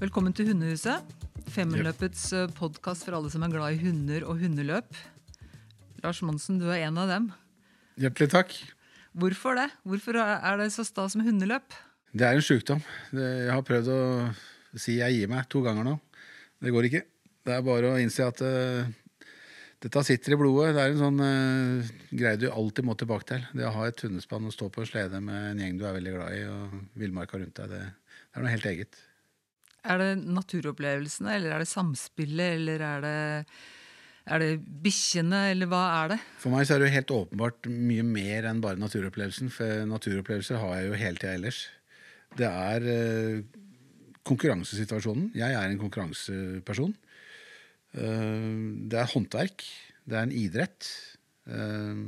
Velkommen til Hundehuset. Femmerløpets podkast for alle som er glad i hunder og hundeløp. Lars Monsen, du er en av dem. Hjertelig takk. Hvorfor det? Hvorfor er det så stas med hundeløp? Det er en sjukdom. Jeg har prøvd å si jeg gir meg to ganger nå. Det går ikke. Det er bare å innse at uh, dette sitter i blodet. Det er en sånn uh, greie du alltid må tilbake til. Det å ha et hundespann og stå på en slede med en gjeng du er veldig glad i, og villmarka rundt deg, det, det er noe helt eget. Er det naturopplevelsene, eller er det samspillet, eller er det, er det bikkjene, eller hva er det? For meg så er det jo helt åpenbart mye mer enn bare naturopplevelsen. For naturopplevelser har jeg jo hele tida ellers. Det er eh, konkurransesituasjonen. Jeg er en konkurranseperson. Eh, det er håndverk. Det er en idrett. Eh,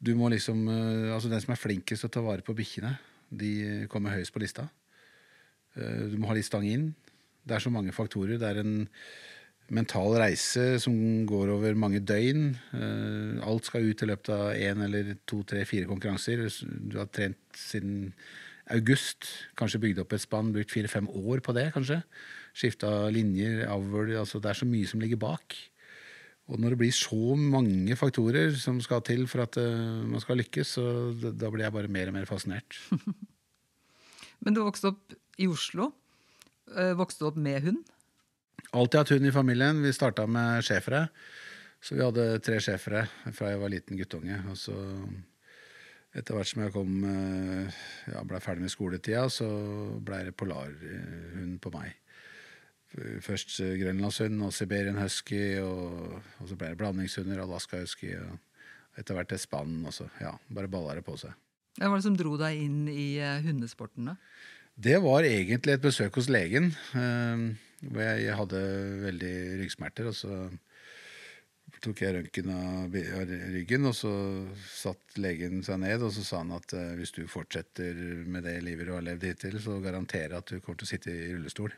du må liksom eh, Altså den som er flinkest til å ta vare på bikkjene, de kommer høyest på lista. Du må ha litt stang inn. Det er så mange faktorer. Det er en mental reise som går over mange døgn. Alt skal ut i løpet av én eller to, tre, fire konkurranser. Du har trent siden august. Kanskje bygd opp et spann, brukt fire-fem år på det, kanskje. Skifta linjer, avl altså Det er så mye som ligger bak. Og når det blir så mange faktorer som skal til for at uh, man skal lykkes, så da blir jeg bare mer og mer fascinert. Men du vokste opp i Oslo. Vokste du opp med hund? Alltid hatt hund i familien. Vi starta med schæfere. Så vi hadde tre schæfere fra jeg var liten guttunge. Og så etter hvert som jeg kom, ja, ble ferdig med skoletida, så blei det polarhund på meg. Først grønlandshund og Siberian husky, og, og så ble det blandingshunder, Alaska husky, og etter hvert et spann. Og så ja, bare balla det på seg. Hva var det som dro deg inn i hundesporten, da? Det var egentlig et besøk hos legen. Hvor jeg hadde veldig ryggsmerter. Og så tok jeg røntgen av ryggen, og så satt legen seg ned og så sa han at hvis du fortsetter med det livet du har levd hittil, så garanterer jeg at du kommer til å sitte i rullestol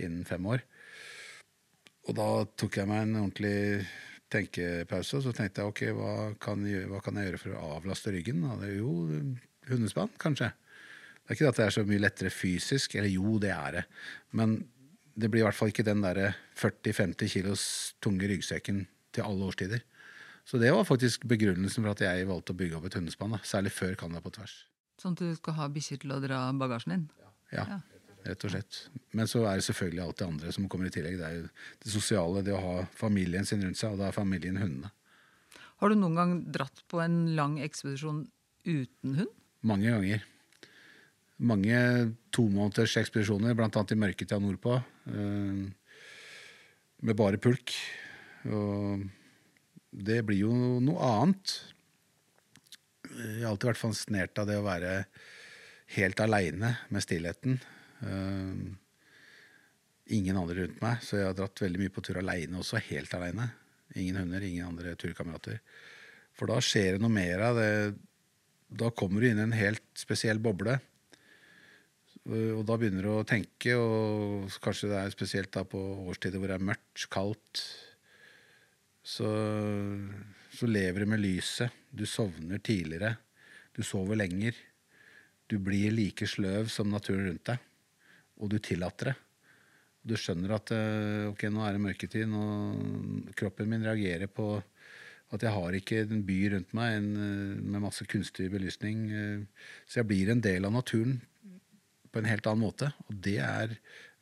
innen fem år. Og da tok jeg meg en ordentlig tenkepause, og så tenkte jeg ok, hva kan jeg, hva kan jeg gjøre for å avlaste ryggen? Og Det er jo hundespann, kanskje. Det er ikke at det er så mye lettere fysisk, eller jo, det er det. Men det blir i hvert fall ikke den derre 40-50 kilos tunge ryggsekken til alle årstider. Så det var faktisk begrunnelsen for at jeg valgte å bygge opp et hundespann. Da. Særlig før Canada på tvers. Sånn at du skal ha bikkjer til å dra bagasjen din? Ja. ja. Rett og slett. Men så er det selvfølgelig alt det andre som kommer i tillegg. Det er jo det sosiale, det å ha familien sin rundt seg, og da er familien hundene. Har du noen gang dratt på en lang ekspedisjon uten hund? Mange ganger mange tomåneders ekspedisjoner, bl.a. i mørketida nordpå, med bare pulk. Og det blir jo noe annet. Jeg har alltid vært fascinert av det å være helt aleine med stillheten. Ingen andre rundt meg, så jeg har dratt veldig mye på tur aleine også, helt aleine. Ingen hunder, ingen andre turkamerater. For da skjer det noe mer av det. Da kommer du inn i en helt spesiell boble. Og da begynner du å tenke, og kanskje det er spesielt da på årstider hvor det er mørkt, kaldt. Så, så lever du med lyset. Du sovner tidligere. Du sover lenger. Du blir like sløv som naturen rundt deg. Og du tillater det. Du skjønner at ok, nå er det mørketid. Nå, kroppen min reagerer på at jeg har ikke en by rundt meg en, med masse kunstig belysning. Så jeg blir en del av naturen på en helt annen måte. Og det er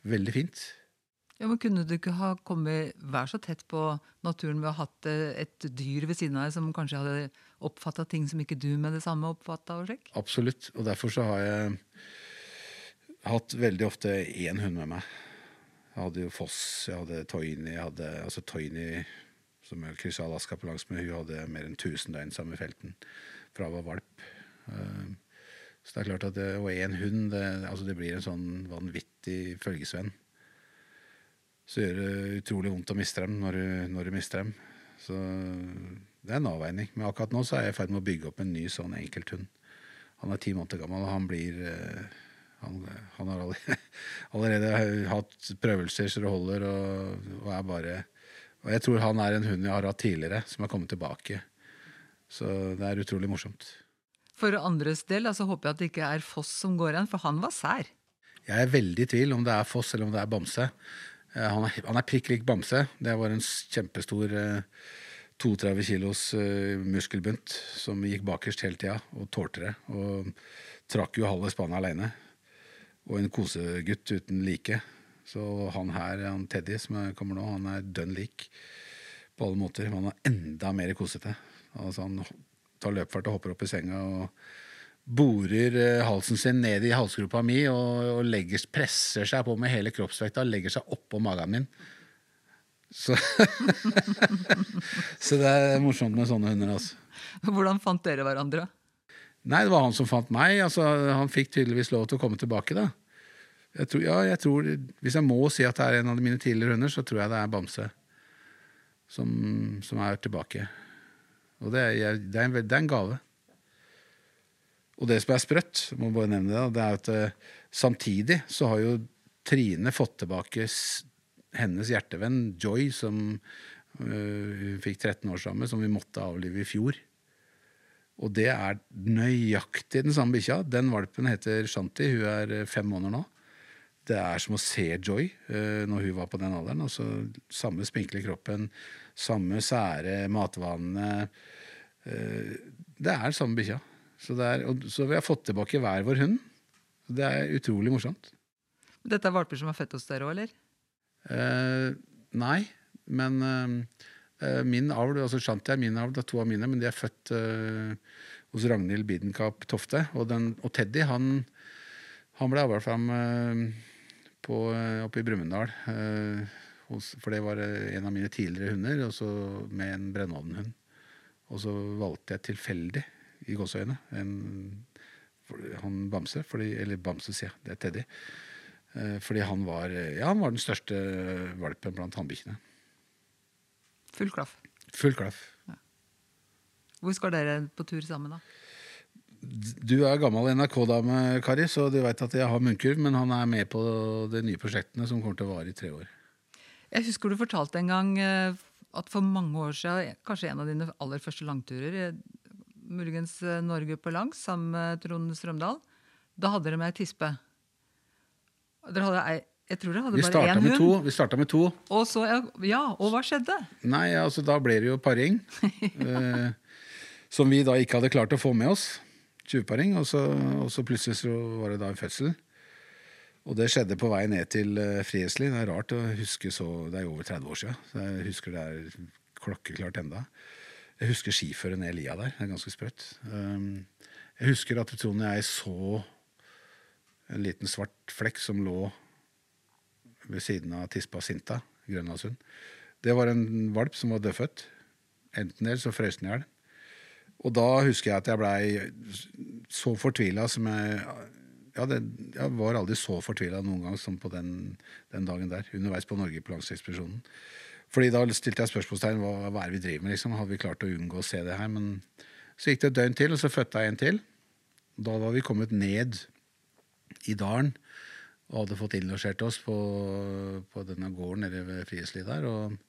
veldig fint. Ja, men Kunne du ikke ha kommet vær så tett på naturen ved å ha hatt et dyr ved siden av deg som kanskje hadde oppfatta ting som ikke du med det samme oppfatta? Absolutt. Og derfor så har jeg hatt veldig ofte én hund med meg. Jeg hadde jo Foss, jeg hadde Toini, jeg hadde altså Toini som jeg kryssa Alaska på langs med, hun hadde mer enn 1000 døgn sammen i felten fra hun var valp. Så det er klart at det, Og én hund, det, altså det blir en sånn vanvittig følgesvenn. Så gjør det utrolig vondt å miste dem når du, når du mister dem. Så det er en avveining. Men akkurat nå så er jeg i ferd med å bygge opp en ny sånn enkelthund. Han er ti måneder gammel, og han blir Han, han har allerede hatt prøvelser så det holder, og, og er bare Og jeg tror han er en hund jeg har hatt tidligere, som har kommet tilbake. Så det er utrolig morsomt. For andres del altså, håper jeg at det ikke er Foss som går igjen, for han var sær. Jeg er veldig i tvil om det er Foss eller om det er Bamse. Eh, han er, han er prikk lik Bamse. Det var en kjempestor eh, 32 kilos eh, muskelbunt som gikk bakerst hele tida og tålte det. Og trakk jo halve spannet aleine. Og en kosegutt uten like. Så han her, han Teddy som kommer nå, han er dønn lik på alle måter. Men han er enda mer kosete. Altså Han tar løpefart og hopper opp i senga og borer eh, halsen sin ned i halsgropa mi og, og legger, presser seg på med hele kroppsvekta og legger seg oppå magen min. Så, så det er morsomt med sånne hunder. altså. Hvordan fant dere hverandre? Nei, det var han som fant meg. altså Han fikk tydeligvis lov til å komme tilbake. da. Jeg tror, ja, jeg tror, Hvis jeg må si at det er en av mine tidligere hunder, så tror jeg det er Bamse som, som er tilbake. Og det er, det, er en, det er, en, gave. Og det som er sprøtt, må bare nevne det, det er at uh, samtidig så har jo Trine fått tilbake hennes hjertevenn Joy, som uh, hun fikk 13 år sammen som vi måtte avlive i fjor. Og det er nøyaktig den samme bikkja. Den valpen heter Shanti. Hun er eh, fem måneder nå. Det er som å se Joy uh, når hun var på den alderen. Altså, samme spinkle kroppen, samme sære matvanene. Uh, det er samme bikkja. Så, så, vi har fått tilbake hver vår hund. Det er utrolig morsomt. Dette er valper som er født hos dere òg, eller? Eh, nei, men min avl, altså Shanti er min avl, det er to av mine, men de er født hos Ragnhild Bidenkap Tofte. Og, den, og Teddy han, han ble avla fram på, eh, oppe i Brumunddal. Uh, for det var eh, en av mine tidligere hunder, og så med en brennovnhund. Og så valgte jeg tilfeldig, i gåseøyne, han Bamse. Fordi, eller Bamse, sier jeg. Det er Teddy. Fordi han var, ja, han var den største valpen blant hannbikkjene. Full klaff. Full klaff. Ja. Hvor skal dere på tur sammen, da? Du er gammel NRK-dame, Kari, så du veit at jeg har munnkurv, men han er med på de nye prosjektene som kommer til å vare i tre år. Jeg husker du fortalte en gang eh, at for mange år siden, kanskje en av dine aller første langturer, eh, muligens eh, Norge på langs, sammen med Trond Strømdal, da hadde dere med ei tispe. Dere hadde ei jeg tror det hadde vi bare én hund. To, vi starta med to. Og så, ja, og hva skjedde? Nei, altså Da ble det jo paring. eh, som vi da ikke hadde klart å få med oss tjuvparing. Og, og, så plutselig så var det da en fødsel. Og det skjedde på vei ned til uh, Friesli. Det er rart å huske så Det er jo over 30 år siden. Så jeg husker det er klokkeklart enda. Jeg husker skiføret ned lia der. Det er ganske sprøtt. Um, jeg husker at Trond og jeg så en liten svart flekk som lå ved siden av tispa Sinta, Grønlandshund. Det var en valp som var dødfødt. Enten eller så frøs den i hjel. Og da husker jeg at jeg blei så fortvila som jeg ja, det, Jeg var aldri så fortvila noen gang som på den, den, dagen der. Underveis på Norge på Langsekspedisjonen. Fordi da stilte jeg spørsmålstegn hva, hva er vi driver med. liksom, Hadde vi klart å unngå å se det her? Men så gikk det et døgn til, og så fødte jeg en til. Da var vi kommet ned i dalen og hadde fått innlosjert oss på, på denne gården nede ved Friesli der. og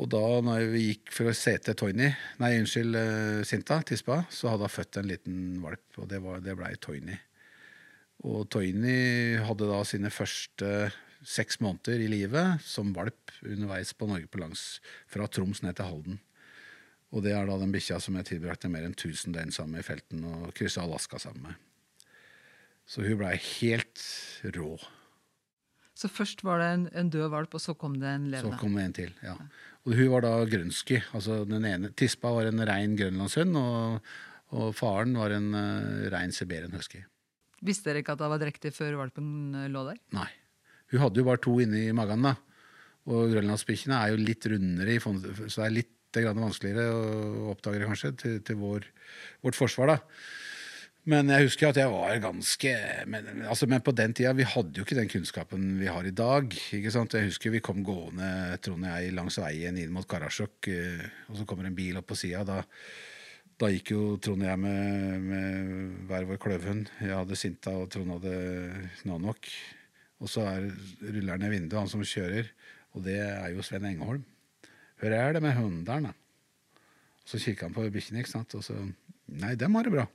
og da når vi gikk for å se til Toini, nei, unnskyld, uh, Sinta, tispa, så hadde hun født en liten valp, og det, var, det blei Toini. Og Toini hadde da sine første seks måneder i livet som valp underveis på Norge på langs, fra Troms ned til Halden. Og det er da den bikkja som jeg tilbrakte mer enn 1000 døgn sammen med i felten og kryssa Alaska sammen med. Så hun blei helt rå. Så først var det en, en, død valp, og så kom det en levende? Så kom det en til, ja. Og hun var da grønnsky. Altså den ene, Tispa var en rein grønlandshund, og, og, faren var en uh, rein siberian husky. Visste dere ikke at hun var drektig før valpen eh, lå der? Nei. Hun hadde jo bare to inni magen. da. Og grønlandsbikkjene er jo litt rundere, så det er litt vanskeligere å oppdage det kanskje, til, til vår, vårt forsvar. da. Men jeg husker at jeg var ganske men, altså, men, på den tida vi hadde jo ikke den kunnskapen vi har i dag. ikke sant? Jeg husker vi kom gående Trond og jeg, langs veien inn mot Karasjok, eh, og så kommer en bil opp på sida. Da, da, gikk jo Trond og jeg med, med hver vår kløvhund. Jeg hadde Sinta, og Trond hadde Nanok. Og så er, ruller han ned vinduet, han som kjører, og det er jo Sven Engeholm. Hører jeg det med hundene? Så kikker han på bikkjene, ikke sant, og så Nei, dem har det bra.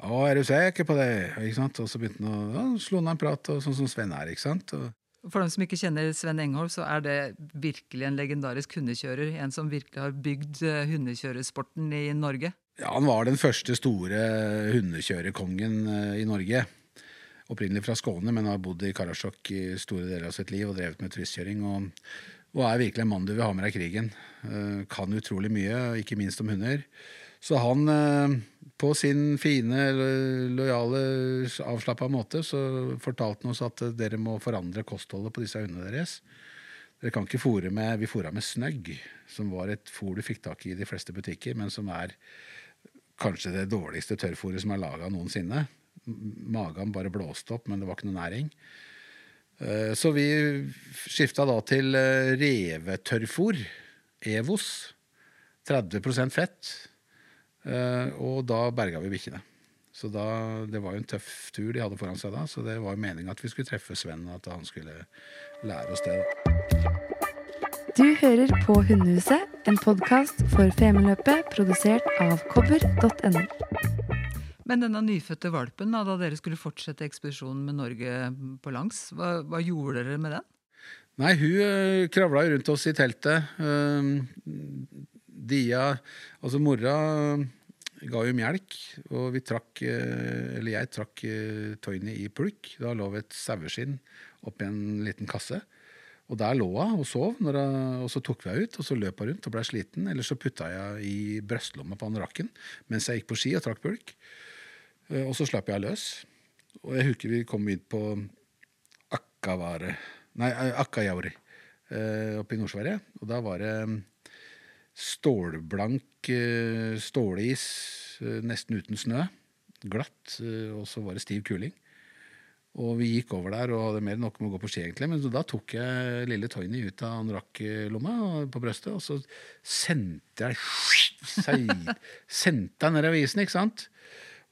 Å, er du sikker på det? Ikke sant? Og så begynte han å ja, slå ned en prat, og sånn som Sven er. ikke sant? Og, For dem som ikke kjenner Sven Engholm, så er det virkelig en legendarisk hundekjører. En som virkelig har bygd hundekjøresporten hundekjørersporten i Norge. ja, Han var den første store hundekjørerkongen eh, i Norge. Opprinnelig fra Skåne, men har bodd i Karasjok i store deler av sitt liv og drevet med turistkjøring. Og, og er virkelig en mann du vil ha med deg i krigen. Eh, kan utrolig mye, ikke minst om hunder. Så han, eh, på sin fine, lojale, avslappa måte, så fortalte han oss at eh, dere må forandre kostholdet på disse hundene deres. Dere kan ikke fôre med Vi fôra med snøgg, som var et fôr du fikk tak i i de fleste butikker, men som er kanskje det dårligste tørrfôret som er laga noensinne. Magen bare blåste opp, men det var ikke noe næring. Eh, Så vi skifta da til revetørrfôr, Evos. 30% fett. Eh, Og da berga vi bikkjene. Så da, Det var jo en tøff tur de hadde foran seg da, så det var meninga at vi skulle treffe Sven, og at han skulle lære oss det. da. Du hører på Hundehuset, en podkast for Femundløpet produsert av kobber.no. Men denne nyfødte valpen, da, da dere skulle fortsette ekspedisjonen med Norge på langs, hva, hva gjorde dere med den? Nei, hun uh, kravla rundt oss i teltet. Eh, Dia, altså mora, ga jo melk, og vi trakk, eh, eller jeg trakk uh, i pulk. Da lå et saueskinn oppi en liten kasse. Og der lå hun og sov, hun, og så tok vi henne ut, og så løp hun rundt og ble sliten. Eller så putta jeg i brystlomma på anorakken mens jeg gikk på ski og trakk pulk. Eh, Og så slapp jeg løs. Og jeg husker vi kom inn på Akkavare Nei, eh, Akkajauri eh, oppe i Nord-Sverige. Og da var det stålblank eh, stålis, eh, nesten uten snø. Glatt. eh, Og så var det stiv kuling. Og vi gikk over der og hadde mer enn nok med å gå på ski, egentlig. Men da tok jeg lille Tony ut av anorakklomma på brøstet, og så sendte jeg seg, Sendte jeg ned avisen, ikke sant?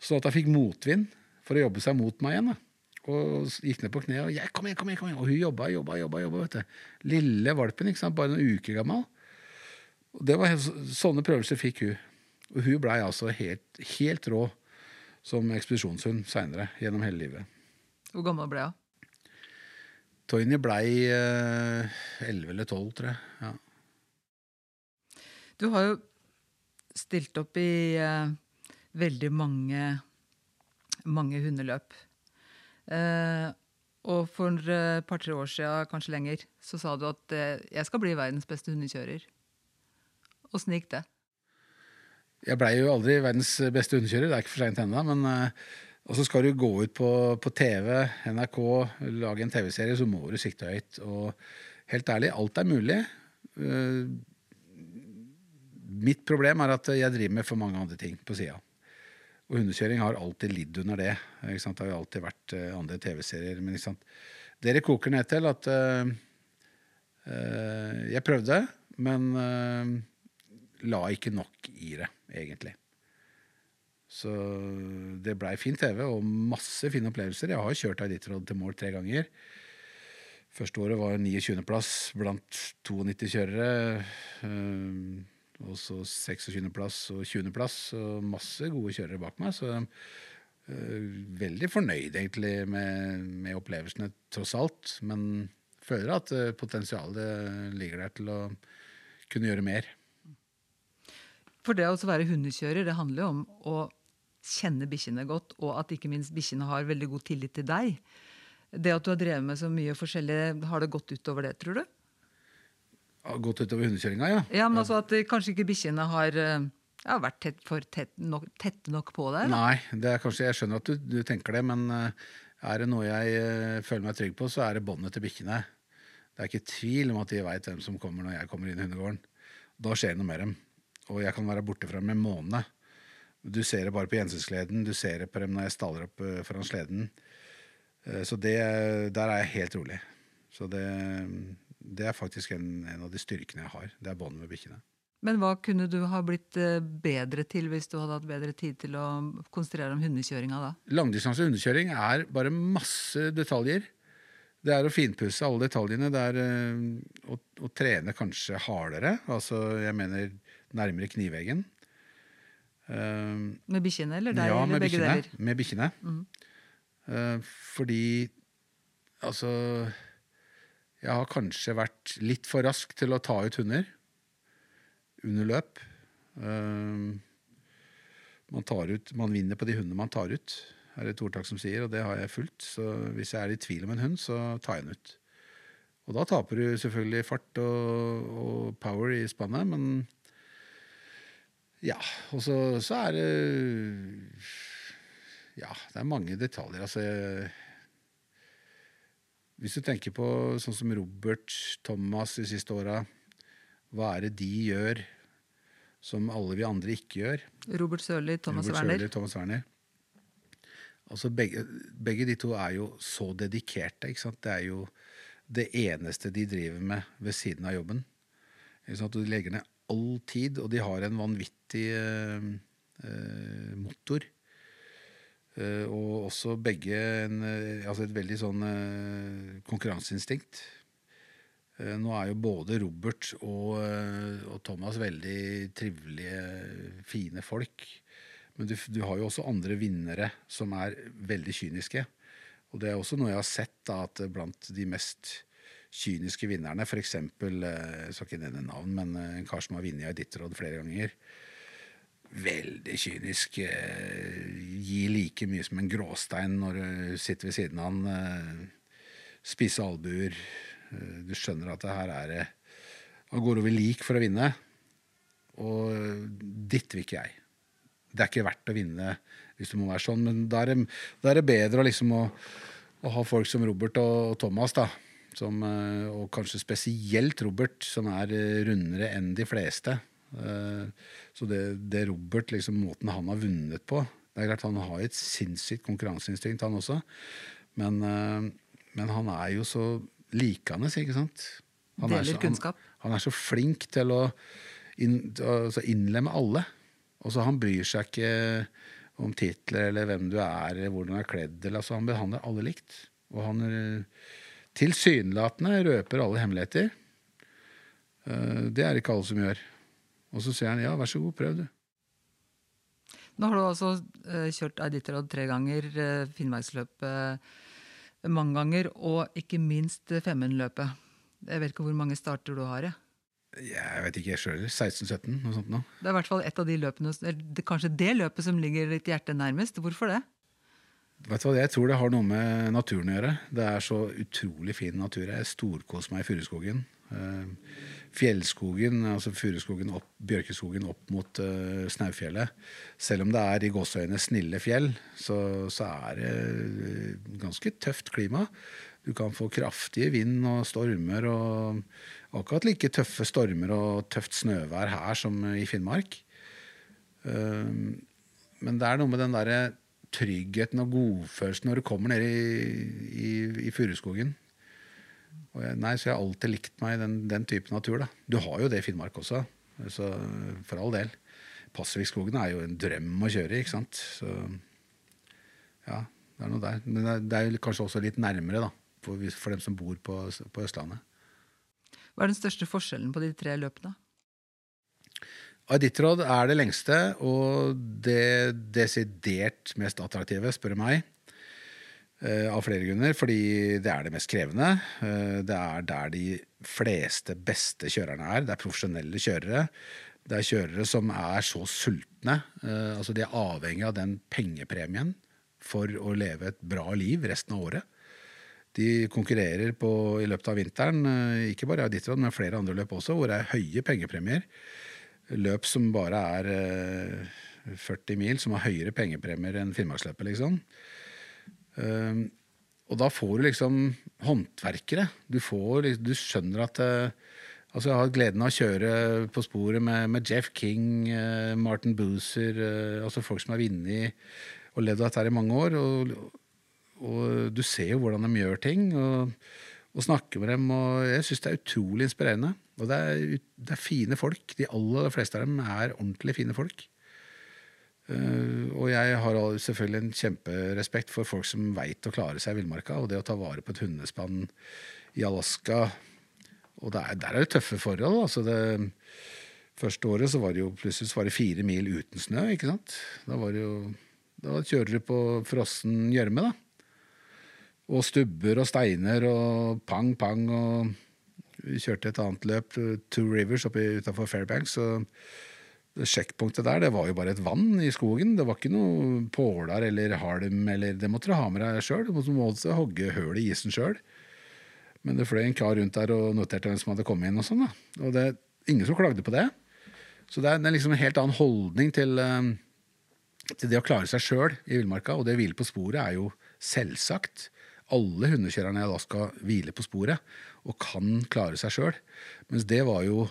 Så at jeg fikk motvind for å jobbe seg mot meg igjen. da. Og gikk ned på kne og jeg, kom igjen, kom igjen, kom igjen. Og hun jobba, jobba, jobba. jobba vet du. Lille valpen, ikke sant? bare noen uker gammel. Og det var, sånne prøvelser fikk hun. Og hun blei altså helt, helt rå som ekspedisjonshund seinere, gjennom hele livet. Hvor gammel ble hun? Toini blei eh, 11 eller 12, tror jeg. Ja. Du har jo stilt opp i eh, veldig mange, mange hundeløp. Eh, og for et par-tre år siden, kanskje lenger, så sa du at eh, jeg skal bli verdens beste hundekjører. Åssen gikk det? Jeg blei jo aldri verdens beste hundekjører, det er ikke for seint ennå. Men eh, og så skal du gå ut på, på TV, NRK, lage en TV-serie, så må du sikte høyt. Og helt ærlig, alt er mulig. Eh, mitt problem er at jeg driver med for mange andre ting på sida. Og hundekjøring har alltid lidd under det. Det har jo alltid vært eh, andre TV-serier. Men dere koker ned til at uh, uh, jeg prøvde, men eh, la ikke nok i det, egentlig. Så det blei fin TV og masse fine opplevelser. Jeg har kjørt Iditarod til mål tre ganger. Første året var 29.-plass blant 92 kjørere. eh, Og så 26.-plass og 20.-plass, og masse gode kjørere bak meg. Så eh, veldig fornøyd egentlig med, med opplevelsene, tross alt. Men føler at eh, potensialet ligger der til å kunne gjøre mer. For det å være hundekjører, det handler jo om å kjenne bikkjene godt, og at ikke minst bikkjene har veldig god tillit til deg. Det at du har drevet med så mye forskjellig, har det gått utover det, tror du? Gått utover hundekjøringa, ja. Ja, men altså at eh, kanskje ikke bikkjene har eh, ja, vært tett, for tett nok, tett nok på deg? Nei, det er kanskje, jeg skjønner at du, du tenker det, men eh, er det noe jeg føler meg trygg på, så er det båndet til bikkjene. Det er ikke tvil om at de veit hvem som kommer når jeg kommer inn i hundegården. Da skjer det noe med dem. Og jeg kan være borte fra dem en måned. Du ser det bare på gjensynsgleden, du ser det på dem når jeg staller opp eh, foran sleden. Eh, Så det, der er jeg helt rolig. Så det, det er faktisk en, en av de styrkene jeg har. Det er båndet med bikkjene. Men hva kunne du ha blitt eh, bedre til hvis du hadde hatt bedre tid til å konsentrere om hundekjøringa da? Langdistanse hundekjøring er bare masse detaljer. Det er å finpusse alle detaljene. Det er å, å trene kanskje hardere. Altså, jeg mener nærmere kniveggen. Uh, Med bikkjene, eller deg, ja, eller med begge bikkjene. deler? Med bikkjene. Eh, fordi altså Jeg har kanskje vært litt for rask til å ta ut hunder under løp. Uh, man, tar ut, man vinner på de hundene man tar ut, er det et ordtak som sier, og det har jeg fulgt. Så hvis jeg er i tvil om en hund, så tar jeg den ut. Og da taper du selvfølgelig fart og, og power i spannet, men ja. Og så, så er det Ja, det er mange detaljer. Altså Hvis du tenker på sånn som Robert, Thomas de siste åra, hva er det de gjør som alle vi andre ikke gjør? Robert Sørli, Thomas Robert Werner. Sørli, Thomas Werner. Altså begge, begge de to er jo så dedikerte. Ikke sant? Det er jo det eneste de driver med ved siden av jobben. Ikke sant? Og de legger ned all tid, og de har en vanvittig eh, eh, motor. Eh, og også begge en, eh, altså et veldig sånn eh, konkurranseinstinkt. Eh, Nå er jo både Robert og, og Thomas veldig trivelige, fine folk. Men du, du har jo også andre vinnere som er veldig kyniske. Og det er også noe jeg har sett, da, at blant de mest kyniske vinnerne, f.eks. Jeg skal ikke nevne navn, men eh, en kar som har vunnet Iditarod flere ganger. Veldig kynisk. Gi Gir like mye som en gråstein når du sitter ved siden av han. eh, Spisse albuer. Eh, Du skjønner at det her er det Han går over lik for å vinne. Og ditt vil ikke jeg. Det er ikke verdt å vinne hvis det må være sånn, men da er det, bedre liksom å, å ha folk som Robert og Thomas, da. Som, eh, og kanskje spesielt Robert, som er eh, rundere enn de fleste. Eh, Så det, det Robert, liksom måten han har vunnet på Det er klart Han har et sinnssykt konkurranseinstinkt, han også. Men, men han er jo så likende, ikke sant? Han er Deler så- kunnskap. Han, han er så flink til å inn, altså innlemme alle. Og så Han bryr seg ikke om titler eller hvem du er, hvordan du er kledd. Eller, altså, han behandler alle likt. Og han tilsynelatende røper alle hemmeligheter. Eh, Det er det ikke alle som gjør. Og så sier han ja, vær så god, prøv du. Nå har du altså eh, kjørt Iditarod tre ganger, uh, Finnmarksløpet mange ganger, og ikke minst Femundløpet. Jeg vet ikke hvor mange starter du har. jeg. Jeg vet ikke jeg sjøl. 16-17, noe sånt nå. Det er i hvert fall et av de løpene, kanskje det løpet som ligger ditt hjerte nærmest. Hvorfor det? Vet du hva, Jeg tror det har noe med naturen å gjøre. Det er så utrolig fin natur. Jeg storkoser meg i furuskogen. Eh, fjellskogen, altså furuskogen, opp, bjørkeskogen opp mot uh, Snaufjellet. Selv om det er i gåseøyne snille fjell, så, så er det eh, ganske tøft klima. Du kan få kraftige vind og stormer og akkurat like tøffe stormer og tøft snøvær her som i Finnmark. Eh, men det er noe med den derre tryggheten og godfølelsen når du kommer ned i, i, i furuskogen. Nei, så jeg har alltid likt meg den, den type natur. da. Du har jo det i Finnmark også, så for all del. Pasvikskogen er jo en drøm å kjøre i, ikke sant. Så ja, det er noe der. Men det er jo kanskje også litt nærmere, da, for, for dem som bor på, på Østlandet. Hva er den største forskjellen på de tre løpene? Iditarod er det lengste og det desidert mest attraktive, spør du meg. Eh, av flere grunner. Fordi det er det mest krevende. Eh, det er der de fleste beste kjørerne er. Det er profesjonelle kjørere. Det er kjørere som er så sultne. Eh, altså de er avhengig av den pengepremien for å leve et bra liv resten av året. De konkurrerer på, i løpet av vinteren, ikke bare i Iditarod, men flere andre løp også, hvor det er høye pengepremier løp som bare er eh, 40 mil, som har høyere pengepremier enn Finnmarksløpet, liksom. Um, og da får du liksom håndverkere. Du, får, du skjønner at eh, Altså, jeg har hatt gleden av å kjøre på sporet med, med Jeff King, eh, Martin Boozer, eh, altså folk som har vunnet og levd av dette her i mange år. Og, og du ser jo hvordan de gjør ting, og, og snakke med dem. Og jeg syns det er utrolig inspirerende. Og det er, det er fine folk. De aller fleste av dem er ordentlig fine folk. Uh, og jeg har selvfølgelig en kjemperespekt for folk som veit å klare seg i villmarka. Og det å ta vare på et hundespann i Alaska Og der, der er det tøffe forhold. altså det Første året så var det jo plutselig var det fire mil uten snø. ikke sant? Da var det jo, da kjører du på frossen gjørme, da. Og stubber og steiner og pang, pang. og Vi kjørte et annet løp, Two Rivers, oppe utafor Fairbanks. og Sjekkpunktet der det var jo bare et vann i skogen. Det var ikke noe påler eller halm. eller Det måtte du ha med deg sjøl. Du måtte, hogge høl i isen sjøl. Men det fløy en kar rundt der og noterte hvem som hadde kommet inn. Og sånn da. Og det er ingen som klagde på det. Så det er, det er liksom en helt annen holdning til, eh, til det å klare seg sjøl i villmarka. Og det å hvile på sporet er jo selvsagt. Alle hundekjørerne i Alaska hviler på sporet og kan klare seg sjøl. Mens det var jo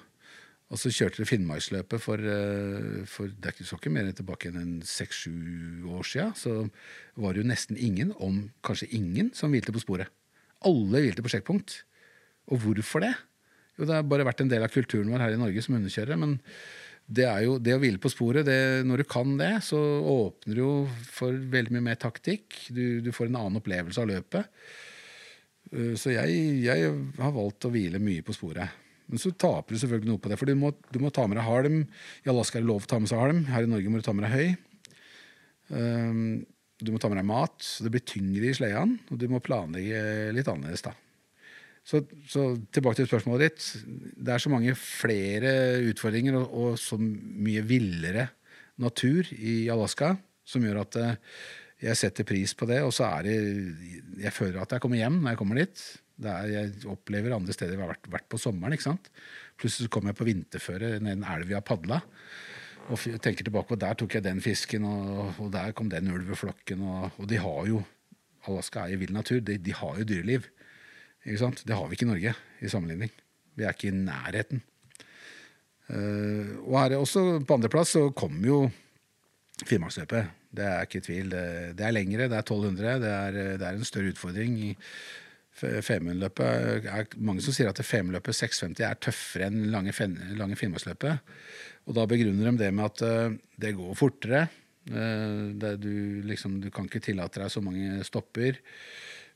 Altså kjørte det Finnmarksløpet for, eh, for det er ikke så ikke mer tilbake enn en seks-sju år sia. Så var det jo nesten ingen, om kanskje ingen, som hvilte på sporet. Alle hvilte på sjekkpunkt. Og hvorfor det? Jo, det har bare vært en del av kulturen vår her i Norge som hundekjørere. Men det er jo det å hvile på sporet, det, når du kan det, så åpner du jo for veldig mye mer taktikk. Du, du får en annen opplevelse av løpet. Uh, Så jeg, jeg har valgt å hvile mye på sporet. Men så taper du selvfølgelig noe på det, for du må, du må ta med deg halm. I Alaska er det lov å ta med seg halm. Her i Norge må du ta med deg høy. Um, du må ta med deg mat. Det blir tyngre i sleden. og du må planlegge litt annerledes. da. Så, så tilbake til spørsmålet ditt. Det er så mange flere utfordringer og, og så mye villere natur i Alaska som gjør at eh, jeg setter pris på det. Og så er det Jeg føler at jeg kommer hjem når jeg kommer dit. Er, jeg opplever andre steder jeg har vært, vært på sommeren. ikke sant? Plutselig kommer jeg på vinterføre ned en elv jeg har padla. Og tenker tilbake på der tok jeg den fisken, og, og der kom den ulveflokken. Og, og de har jo Alaska er jo vill natur. De, de har jo dyreliv. Det har vi ikke i Norge i sammenligning. Vi er ikke i nærheten. Uh, og her er også på andreplass så kommer jo Finnmarksløpet. Det er ikke tvil. Det, det er lengre, det er 1200. Det er, det er en større utfordring. Femundløpet er mange som sier at Femundløpet 650 er tøffere enn lange, lange Finnmarksløpet. Og da begrunner de det med at uh, det går fortere. Uh, det du, liksom, du kan ikke tillate deg så mange stopper.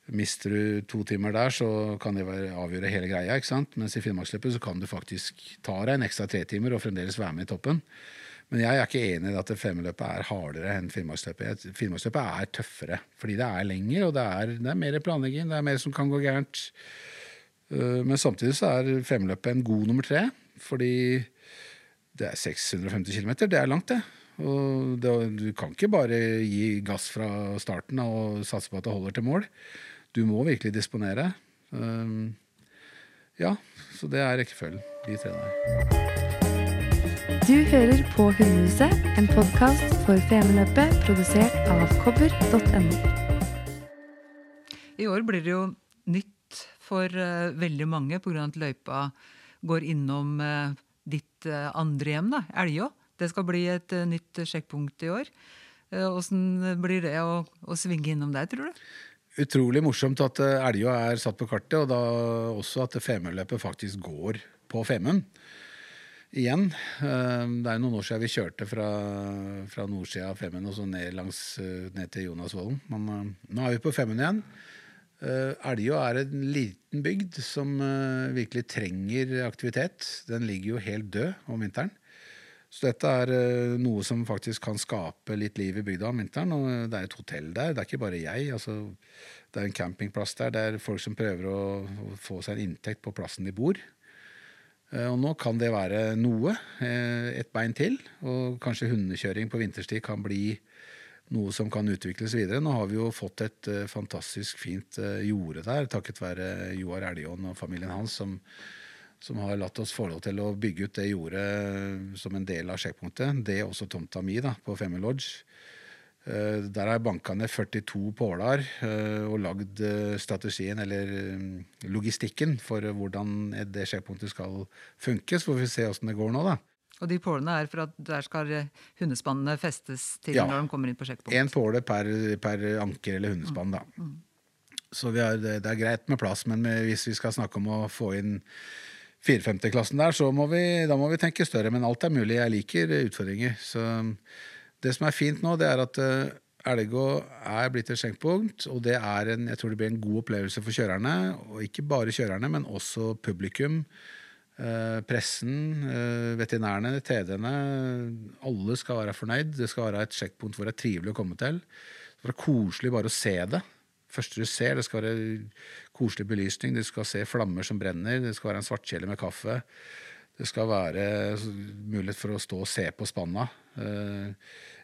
Mister du to timer der, så kan det være, avgjøre hele greia. ikke sant? Mens i Finnmarksløpet så kan du faktisk ta deg en ekstra tre timer og fremdeles være med i toppen. Men jeg er ikke enig i at femmeløpet er hardere enn Finnmarksløpet. Finnmarksløpet er tøffere, fordi det er lenger, og det er, det er mer planlegging, det er mer som kan gå gærent. Uh, Men samtidig så er femmeløpet en god nummer tre, fordi det er 650 km. Det er langt, det. Og det, du kan ikke bare gi gass fra starten og satse på at det holder til mål. Du må virkelig disponere. Um, ja, så det er rekkefølgen. De tre der. Du hører på Hundehuset, en podkast for Femundløpet produsert av kobber.no. I år blir det jo nytt for uh, veldig mange pga. at løypa går innom uh, ditt uh, andre hjem, da, Elgå. Det skal bli et nytt sjekkpunkt i år. Åssen blir det å, å svinge innom der, tror du? Utrolig morsomt at eh, Elgå er satt på kartet, og da også at Femundløpet faktisk går på Femund. Igjen. Eh, Det er noen år siden vi kjørte fra, fra nordsida av Femund og så ned, langs, eh, ned til Jonasvollen. Men nå er vi på Femund igjen. Elgå er en liten bygd som virkelig trenger aktivitet. Den ligger jo helt død om vinteren. Så dette er eh, noe som faktisk kan skape litt liv i bygda om vinteren. Og det er et hotell der. Det er ikke bare jeg. Altså, det er en campingplass der. Det er folk som prøver å, få seg en inntekt på plassen de bor. Eh, Og nå kan det være noe. eh, Et bein til. Og kanskje hundekjøring på vinterstid kan bli noe som kan utvikles videre. Nå har vi jo fått et eh, fantastisk fint eh, jorde der, takket være Joar Elgåen og familien hans, som, som har latt oss få lov til å bygge ut det jordet som en del av sjekkpunktet. Det er også tomta mi da, på Femmer Lodge. Eh, Der har jeg banka ned 42 påler eh, og lagd eh, strategien, eller logistikken, for hvordan det sjekkpunktet skal funke. Så får vi se åssen det går nå, da. Og de pålene er for at der skal hundespannene festes til Ja. når de kommer inn på sjekkpunkt. Én påle per, per anker eller hundespann, da. Så vi har, det, det er greit med plass, men hvis vi skal snakke om å få inn 450-klassen der, så må vi, da må vi tenke større. Men alt er mulig. Jeg liker utfordringer. Så Det som er fint nå, det er at uh, Elgå er blitt et skjenkpunkt, og det er en, jeg tror det blir en god opplevelse for kjørerne. Og ikke bare kjørerne, men også publikum. Uh, pressen, uh, veterinærene, TD-ene. Alle skal være fornøyd. Det skal være et sjekkpunkt hvor det er trivelig å komme til. Det være koselig bare å se det. Første du ser, det skal være koselig belysning. Du skal se flammer som brenner. Det skal være en svartkjele med kaffe. Det skal være mulighet for å stå og se på spanna. Uh,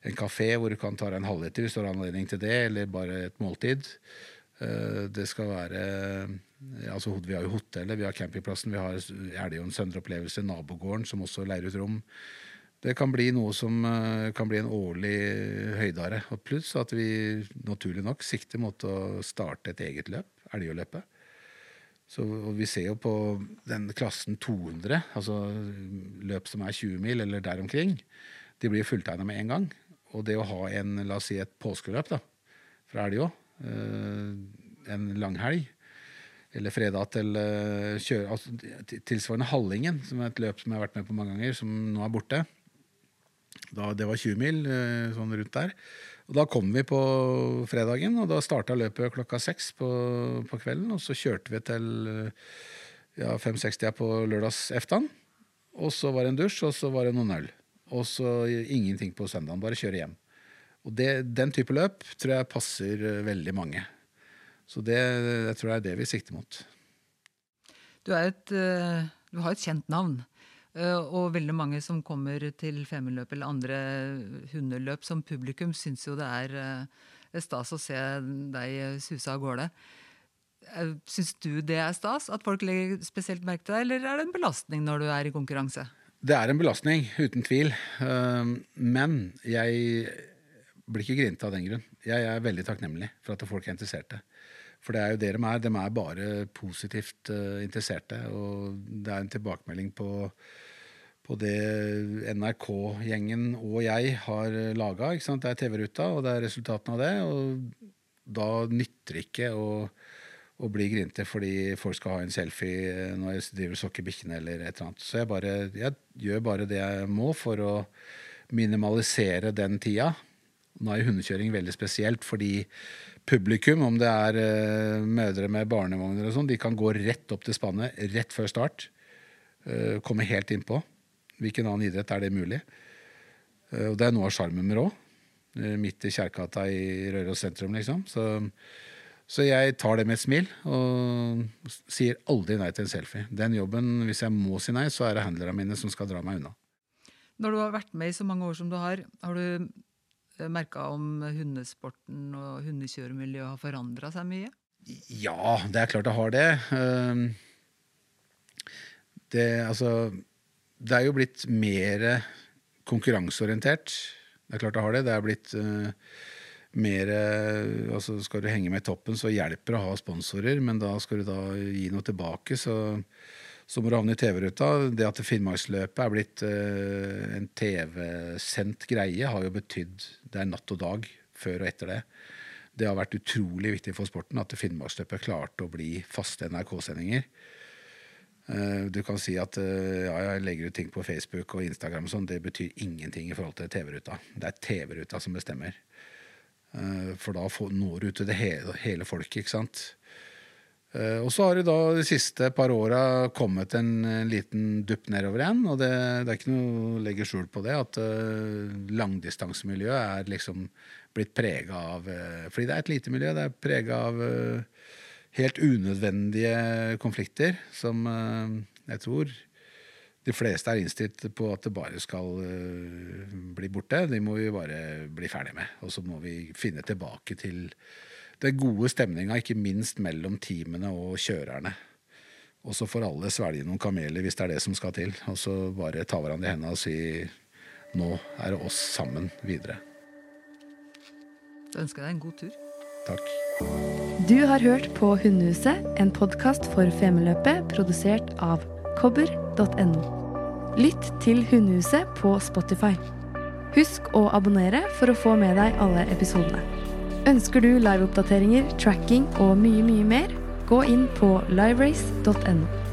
en kafé hvor du kan ta deg en halvliter hvis du har anledning til det, eller bare et måltid. Uh, det skal være altså Vi har jo hotellet, vi har campingplassen, vi har er en Søndre Opplevelse, nabogården, som også leier ut rom. Det kan bli noe som uh, kan bli en årlig høydare. Og pluss at vi naturlig nok sikter mot å starte et eget løp, Elgøløpet. Så Vi ser jo på den klassen 200, altså løp som er 20 mil eller der omkring, de blir fulltegna med en gang. Og det å ha en, la oss si et påskeløp da, fra Elgå, eh, en langhelg, eller fredag til uh, kjøre, altså, Tilsvarende Hallingen, som er et løp som jeg har vært med på mange ganger, som nå er borte. Da, det var 20 mil, uh, sånn rundt der. Og Da kom vi på fredagen, og da starta løpet klokka seks på, på, kvelden. Og så kjørte vi til ja, 5-60 på lørdags eftan. Og så var det en dusj, og så var det noen øl. Og så ingenting på søndagen. Bare kjøre hjem. Og det, Den type løp tror jeg passer veldig mange. Så det, jeg tror jeg er det vi sikter mot. Du, et, eh, du har et kjent navn. Eh, og veldig mange som kommer til Femundløp eller andre hundeløp som publikum, syns jo det er eh, stas å se deg suse av gårde. Eh, syns du det er stas at folk legger spesielt merke til deg, eller er det en belastning når du er i konkurranse? Det er en belastning, uten tvil. Men jeg blir ikke grinete av den grunn. Jeg er veldig takknemlig for at folk er interesserte. For det er jo det de er. De er bare positivt interesserte. Og det er en tilbakemelding på på det NRK-gjengen og jeg har laga. Det er TV-ruta, og det er resultatene av det. Og da nytter det ikke å, å bli grinte fordi folk skal ha en selfie når jeg driver og sokker bikkjene eller et eller annet. Så jeg, bare, jeg gjør bare det jeg må for å minimalisere den tida. Nå er hundekjøring veldig spesielt fordi publikum, om det er uh, mødre med barnevogner og sånn, de kan gå rett opp til spannet rett før start. Uh, komme helt innpå. Hvilken annen idrett er det mulig? Eh, og det er noe av sjarmen med Rå. Eh, midt i Kjerkata i Røros sentrum, liksom. Så, så, jeg tar det med et smil og sier aldri nei til en selfie. Den jobben, hvis jeg må si nei, så er det handlerne mine som skal dra meg unna. Når du har vært med i så mange år som du har, har du eh, merka om hundesporten og hundekjøremiljøet har forandra seg mye? Ja, det er klart det har det. Det, altså det er jo blitt mer konkurranseorientert. Det er klart det har det. Det er blitt uh, mer altså Skal du henge med i toppen, så hjelper det å ha sponsorer, men da skal du da gi noe tilbake, så, så ravner i TV-ruta. Det at Finnmarksløpet er blitt uh, en TV-sendt greie, har jo betydd Det er natt og dag før og etter det. Det har vært utrolig viktig for sporten at Finnmarksløpet klarte å bli faste NRK-sendinger. Eh, du kan si at eh, ja, jeg legger ut ting på Facebook og Instagram, og sånn, det betyr ingenting i forhold til TV-ruta. Det er TV-ruta som bestemmer. Eh, for da når du ut til det hele, hele folket, ikke sant. Og så har det da de siste par åra kommet en, en, liten dupp nedover igjen. Og det, det, er ikke noe å legge skjul på det, at uh, langdistansemiljøet er liksom blitt prega av uh, Fordi det er et lite miljø, det er prega av helt unødvendige konflikter som eh, jeg tror de fleste er innstilt på at det bare skal eh, bli borte. De må vi bare bli ferdig med. Og så må vi finne tilbake til den gode stemninga, ikke minst mellom teamene og kjørerne. Og så får alle svelge noen kameler hvis det er det som skal til. Og så bare ta hverandre i hendene og si nå er det oss sammen videre. Da ønsker jeg deg en god tur. Takk. Du har hørt på Hundehuset, en podkast for Femundløpet produsert av kobber.no. Lytt til Hundehuset på Spotify. Husk å abonnere for å få med deg alle episodene. Ønsker du liveoppdateringer, tracking og mye, mye mer, gå inn på liverace.no.